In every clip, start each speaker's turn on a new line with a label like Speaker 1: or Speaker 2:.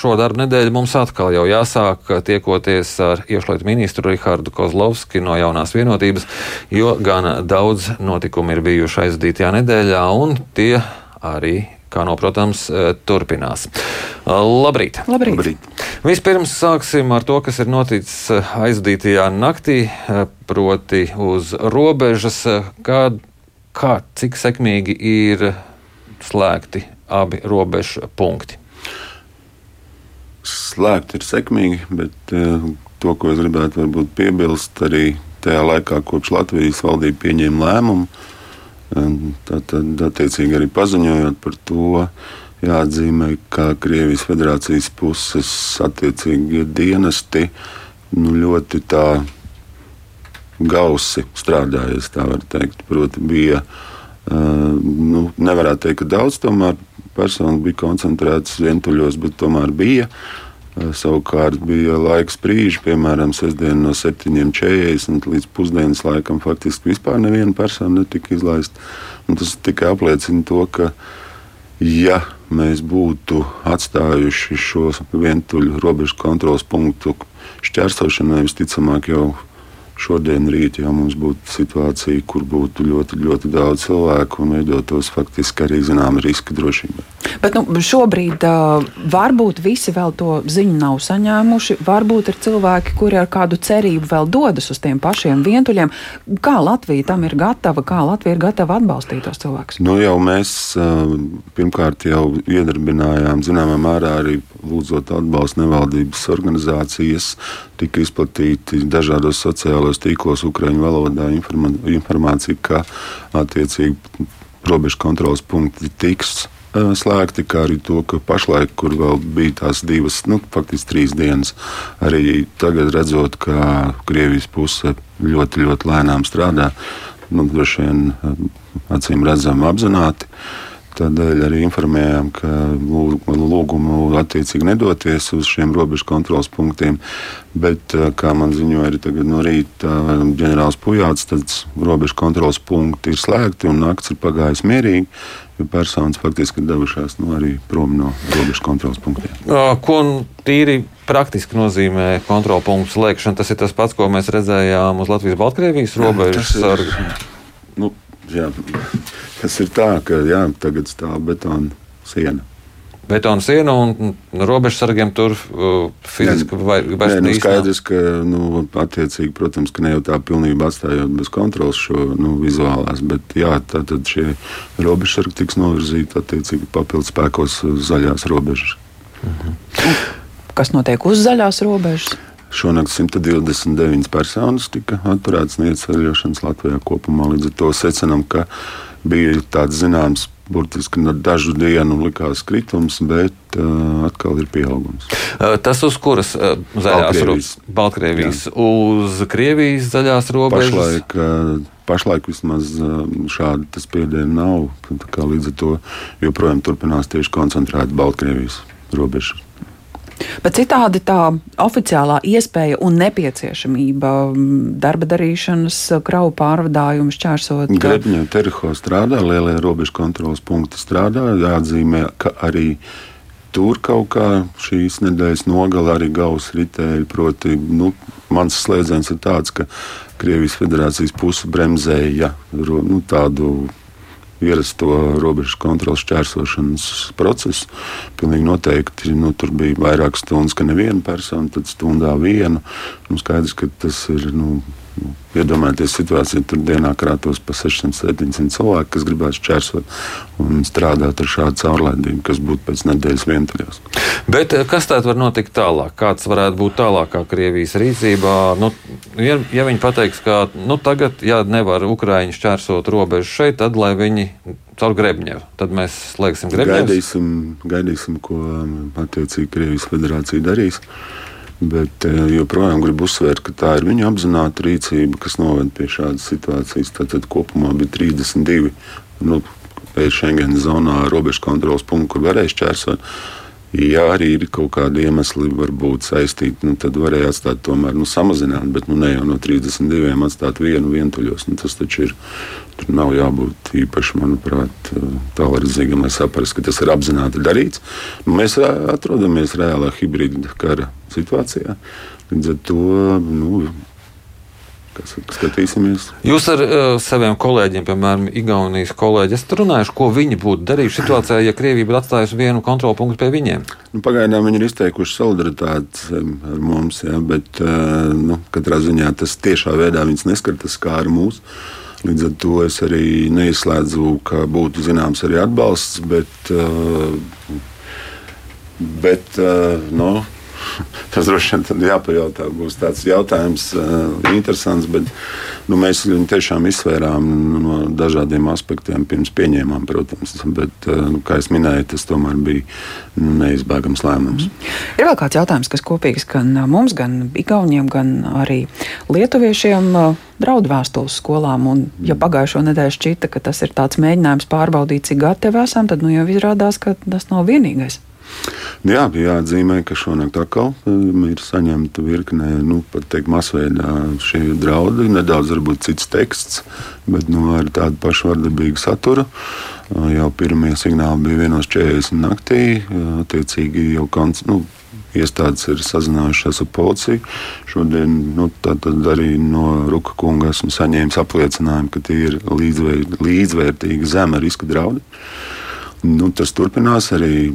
Speaker 1: šo darbu nedēļu mums atkal jau jāsāk tiekoties ar iekšlietu ministru Rihardu Kozlovski no jaunās vienotības, jo gan daudz notikumu ir bijuši aizdītajā nedēļā, un tie arī kā no, protams, turpinās. Labrīt!
Speaker 2: Labrīt. Labrīt!
Speaker 1: Vispirms sāksim ar to, kas ir noticis aizdītajā naktī, proti uz robežas. Kā, kā cik sekmīgi ir slēgti abi robežu punkti?
Speaker 3: Slēgti ir sekmīgi, bet uh, to, ko es gribētu varbūt piebilst, arī tajā laikā, kopš Latvijas valdība pieņēma lēmumu, tad attiecīgi arī paziņojot par to, jāatzīmē, ka Krievijas federācijas puses attiecīgie dienesti nu, ļoti tā gausi strādājies, tā var teikt. Proti, bija uh, nu, nevarētu teikt, ka daudz tomēr personu bija koncentrētas vientuļos, bet tomēr bija. Savukārt bija laiks brīži, piemēram, sestdien no 7.40 līdz pusdienas laikam, faktiski vispār neviena persona netika izlaista. Un tas tikai apliecina to, ka, ja mēs būtu atstājuši šo vientuļu robežu kontrols punktu šķērsošanai, visticamāk jau šodien, rīt, ja mums būtu situācija, kur būtu ļoti, ļoti daudz cilvēku un veidotos faktiski arī zināma riska drošībai.
Speaker 2: Bet nu, šobrīd uh, varbūt visi vēl to ziņu nav saņēmuši. Varbūt ir cilvēki, kuri ar kādu cerību vēl dodas uz tiem pašiem vientuļiem. Kā Latvija tam ir gatava, kā Latvija ir gatava atbalstīt tos cilvēkus?
Speaker 3: Nu, jau mēs uh, pirmkārt jau iedarbinājām zināmā mērā arī lūdzot atbalstu nevaldības organizācijas tika izplatīti dažādos sociālajos tīklos, ukraiņu valodā informācija, ka attiecīgi robežu kontrolas punkti tiks slēgti, kā arī to, ka pašlaik, kur vēl bija tās divas, nu, faktiski trīs dienas, arī tagad redzot, ka Krievijas puse ļoti, ļoti lēnām strādā, nu, droši vien acīm redzam apzināti. Uh, Tādēļ arī informējām, ka lūgumu attiecīgi nedoties uz šiem robežu kontrols punktiem. Bet, eh, kā man ziņoja arī no rīta eh, ģenerālis Pujāts, tad robežu kontrols punkti ir slēgti un nakts ir pagājis mierīgi. Personas faktiski ir devušās nu, arī prom no robežu kontrols punktiem.
Speaker 1: Ko tīri praktiski nozīmē kontrolu punktu slēgšana? Tas ir tas pats, ko mēs redzējām uz Latvijas-Baltkrievijas robežas. Jā,
Speaker 3: ir, nu, jā, Tas ir tā, ka jā, tagad stāv betona siena.
Speaker 1: Betona siena un robežsargiem tur uh, fiziski vai
Speaker 3: bez nu, skaidrs, ka, nu, attiecīgi, protams, ka ne jau tā pilnībā atstājot bez kontrols šo nu, vizuālās, bet jā, tātad šie robežsargi tiks novirzīti attiecīgi papildus spēkos uz zaļās robežas.
Speaker 2: Mhm. Kas notiek uz zaļās robežas?
Speaker 3: Šonakt 129 personas tika atturētas no ieceļošanas Latvijā kopumā. Līdz ar to secinām, ka bija tāds zināms, burtiski no dažu dienu likās kritums, bet uh, atkal ir pieaugums.
Speaker 1: Uh, tas uz kuras uh, zaļās robežas? Baltkrievijas. Uz Krievijas zaļās robežas?
Speaker 3: Pašlaik, uh, pašlaik vismaz uh, šādi tas piedieni nav. Līdz ar to joprojām turpinās tieši koncentrēta Baltkrievijas robeža.
Speaker 2: Bet citādi tā oficiālā iespēja un nepieciešamība darba darīšanas, kravu pārvadājumu šķērsot.
Speaker 3: Grebņa Terho strādā, lielie robežu kontrolas punkti strādā. Jāatzīmē, ka arī tur kaut kā šīs nedēļas nogala arī gauss ritēji. Proti, nu, mans slēdziens ir tāds, ka Krievijas federācijas puse bremzēja nu, tādu ierasto robežu kontrolas šķērsošanas procesu. Pilnīgi noteikti nu, tur bija vairākas stundas, ka neviena persona, tad stundā vienu. Nu, skaidrs, ka tas ir. Nu, iedomājieties situāciju, tur dienā krātos pa 600, 700 cilvēku, kas gribētu šķērsot un strādāt ar šādu caurlaidību, kas būtu pēc nedēļas vientuļos.
Speaker 1: Bet eh, kas tad var notikt tālāk? Kāds varētu būt tālākā Krievijas rīcībā? Nu, ja, ja viņi pateiks, ka nu, tagad, ja nevar Ukraiņi šķērsot robežu šeit, tad lai viņi caur Grebņevu, tad mēs slēgsim Grebņevu.
Speaker 3: Gaidīsim, gaidīsim, ko um, attiecīgi Krievijas federācija darīs. Bet eh, joprojām gribu uzsvērt, ka tā ir viņa apzināta rīcība, kas noved pie šādas situācijas. Tātad kopumā bija 32 nu, Schengen zonā robežu kontrols punkti, kur varēja šķērsot. Ja arī ir kaut kādi iemesli, varbūt saistīti, nu, tad varēja atstāt tomēr nu, samazināt, bet nu, ne jau no 32 atstāt vienu vientuļos. Nu, tas taču ir. Tur nav jābūt īpaši, manuprāt, tālredzīgam, lai saprastu, ka tas ir apzināti darīts. Nu, mēs atrodamies reālā hibrīda kara situācijā. Līdz ar to nu, Skatīsimies.
Speaker 1: Jūs ar uh, saviem kolēģiem, piemēram, Igaunijas kolēģi, esat runājuši, ko viņi būtu darījuši situācijā, ja Krievija būtu atstājusi vienu kontrolu punktu pie viņiem?
Speaker 3: Nu, pagaidām viņi ir izteikuši solidaritāti ar mums, jā, bet uh, nu, katrā ziņā tas tiešā veidā viņus neskar, tas kā ar mūsu. Līdz ar to es arī neizslēdzu, ka būtu zināms arī atbalsts, bet, uh, bet no, nu, Tas droši vien jāpajautā. Būs tāds jautājums, uh, interesants, bet nu, mēs viņu tiešām izsvērām no dažādiem aspektiem pirms pieņēmām, protams. Bet, uh, kā jau minēju, tas tomēr bija nu, neizbēgams lēmums. Mm.
Speaker 2: Ir vēl kāds jautājums, kas kopīgs gan mums, gan Igauniem, gan arī Lietuviešiem. Draudu vēstules skolām, un, ja pagājušo nedēļu šķita, ka tas ir tāds mēģinājums pārbaudīt, cik gatavi esam, tad nu jau izrādās, ka tas nav vienīgais.
Speaker 3: Jā, bija jāatzīmē, ka šonakt atkal um, ir saņemta virkne, nu, pat teikt, masveidā šie draudi. Nedaudz varbūt cits teksts, bet nu, ar tādu pašu vardarbīgu saturu. Uh, jau pirmie signāli bija 1.40 naktī. Uh, attiecīgi jau kons, nu, iestādes ir sazinājušās ar policiju. Šodien nu, arī no Ruka kunga esmu saņēmis apliecinājumu, ka tie ir līdzvēr, līdzvērtīgi zema riska draudi. Nu, tas turpinās arī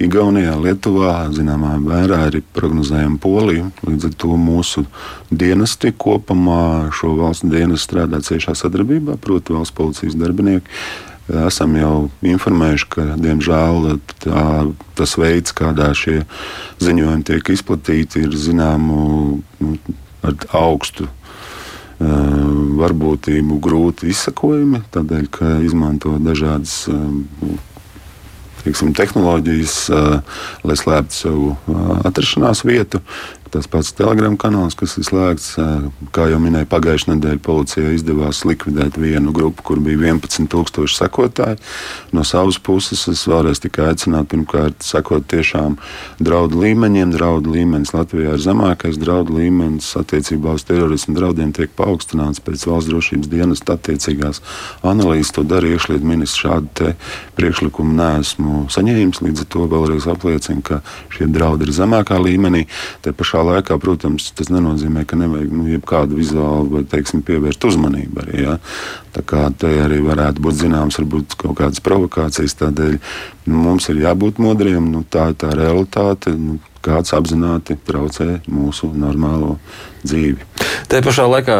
Speaker 3: Igaunijā, Lietuvā, zināmā mērā arī prognozējam Poliju. Līdz ar to mūsu dienesti kopumā šo valstu dienestu strādā ciešā sadarbībā, proti, valsts policijas darbinieki. Esam jau informējuši, ka, diemžēl, tā, tas veids, kādā šie ziņojumi tiek izplatīti, ir zināmu nu, augstu varbūtību grūti izsakojami, tādēļ, ka izmanto dažādas teiksim, tehnoloģijas, lai slēptu savu atrašanās vietu. Tas pats telegramu kanāls, kas ir slēgts, kā jau minēju, pagājušajā nedēļā policijai izdevās likvidēt vienu grupu, kur bija 11,000 sekotāji. No savas puses es vēlreiz tikai aicinātu, pirmkārt, sekot tiešām draudu līmeņiem. Draudu līmenis Latvijā ir zemākais, draudu līmenis attiecībā uz terorismu draudiem tiek paaugstināts pēc valsts drošības dienas attiecīgās analīzes. To darīja iekšlietu ministrs. Šādu priekšlikumu neesmu saņēmis. Līdz ar to vēlreiz apliecinu, ka šie draudi ir zemākā līmenī. Te pašā pašā laikā, protams, tas nenozīmē, ka nevajag nu, jebkādu vizuālu vai teiksim, pievērst uzmanību. Arī, ja? Tā kā te arī varētu būt zināmas varbūt kaut kādas provokācijas. Tādēļ nu, mums ir jābūt modriem. Nu, tā ir tā realitāte. Nu, kāds apzināti traucē mūsu normālo dzīvi.
Speaker 1: Tā pašā laikā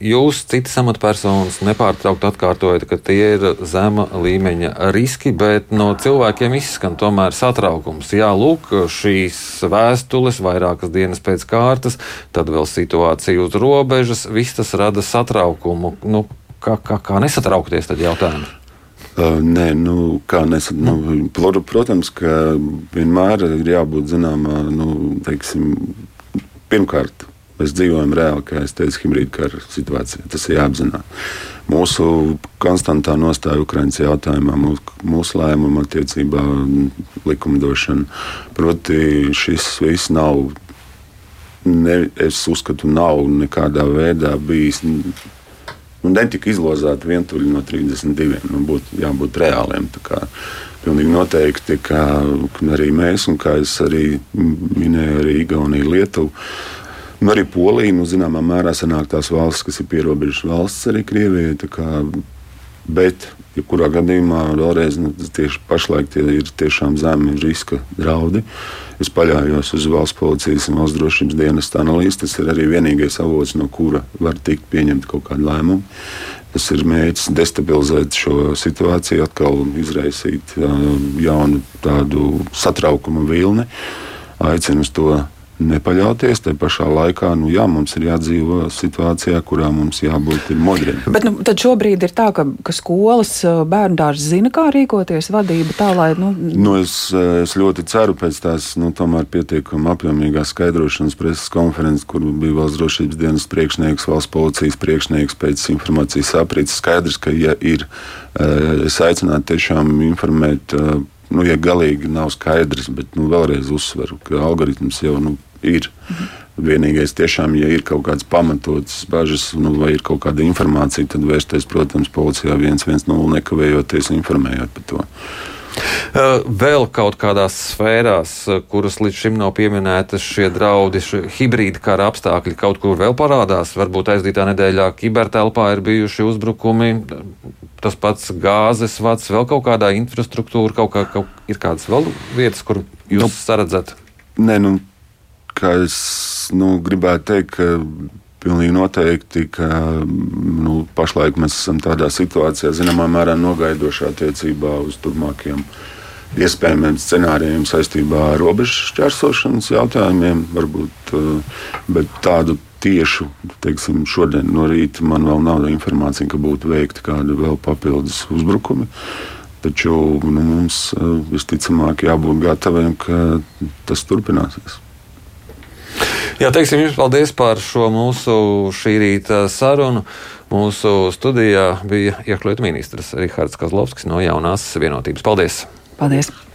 Speaker 1: jūs, citas amatpersonas, nepārtraukti atkārtojat, ka tie ir zema līmeņa riski, bet no cilvēkiem izskan tomēr satraukums. Jā, lūk, šīs vēstules vairākas dienas pēc kārtas, tad vēl situācija uz robežas, viss tas rada satraukumu. Nu, kā, kā, kā nesatraukties tad jautājums?
Speaker 3: Nē, nu, kā nesat, nu, protams, ka vienmēr ir jābūt zināmā, nu, teiksim, pirmkārt, Mēs dzīvojam reāli, kā es teicu, hibrīda kara situācijā. Tas ir jāapzinās. Mūsu konstantā nostāja Ukraiņas jautājumā, mūsu lēmuma attiecībā likumdošana. Proti, šis viss nav, ne, es uzskatu, nav nekādā veidā bijis. Nu, netika izlozēta vientuļi no 32. Nu, būtu jābūt reāliem. Pilnīgi noteikti, ka arī mēs, un kā es arī minēju, arī Igaunija, Lietuva Un arī Polija, nu, zināmā mērā, sanāk tās valstis, kas ir pierobežas valsts arī Krievijai. Bet, jebkurā gadījumā, vēlreiz, nu, tieši pašlaik tie ir tiešām zemi riska draudi. Es paļājos uz valsts policijas un valsts drošības dienas analīzi. Tas ir arī vienīgais avots, no kura var tikt pieņemta kaut kāda lēmuma. Tas ir mērķis destabilizēt šo situāciju, atkal izraisīt uh, jaunu tādu satraukumu vilni. Aicinu uz to nepaļauties. Te pašā laikā nu, jā, mums ir jādzīvo situācijā, kurā mums jābūt modriem.
Speaker 2: Bet nu, šobrīd ir tā, ka, ka skolas bērnu dārsts zina, kā rīkoties vadība tā, lai. Nu...
Speaker 3: Nu, es, es ļoti ceru pēc tās nu, pietiekami apjomīgās skaidrošanas preses konferences, kur bija valsts drošības dienas priekšnieks, valsts policijas priekšnieks pēc informācijas aprits. Skaidrs, ka ja ir, es aicinātu tiešām informēt nu, ja galīgi nav skaidrs, bet nu, vēlreiz uzsveru, ka algoritms jau nu, ir. Mhm. Vienīgais, tiešām, ja ir kaut kādas pamatotas bažas nu, vai ir kaut kāda informācija, tad vērsties, protams, policijā 110 nekavējoties informējot par to.
Speaker 1: Vēl kaut kādās sfērās, kuras līdz šim nav pieminētas, šie draudi, šie hibrīda kara apstākļi kaut kur vēl parādās. Varbūt aizdītā nedēļā kibertelpā ir bijuši uzbrukumi, tas pats gāzes vats, vēl kaut kādā infrastruktūra, kaut kā kaut, ir kādas vēl vietas, kur jūs nu, saredzat?
Speaker 3: Nē, nu, kā es nu, gribētu teikt, ka Pilnīgi noteikti, ka nu, pašlaik mēs esam tādā situācijā, zināmā mērā nogaidošā attiecībā uz turpmākiem iespējamiem scenārijiem saistībā ar robežu šķērsošanas jautājumiem. Varbūt, eh, bet tādu tiešu, teiksim, šodien no rīta man vēl nav informācija, ka būtu veikti kādi vēl papildus uzbrukumi. Taču nu, mums eh, visticamāk jābūt gataviem, ka tas turpināsies.
Speaker 1: Jā, teiksim jums paldies par šo mūsu šī rīta sarunu. Mūsu studijā bija iekšlietu ministrs Rihards Kazlovskis no jaunās vienotības. Paldies!
Speaker 2: Paldies!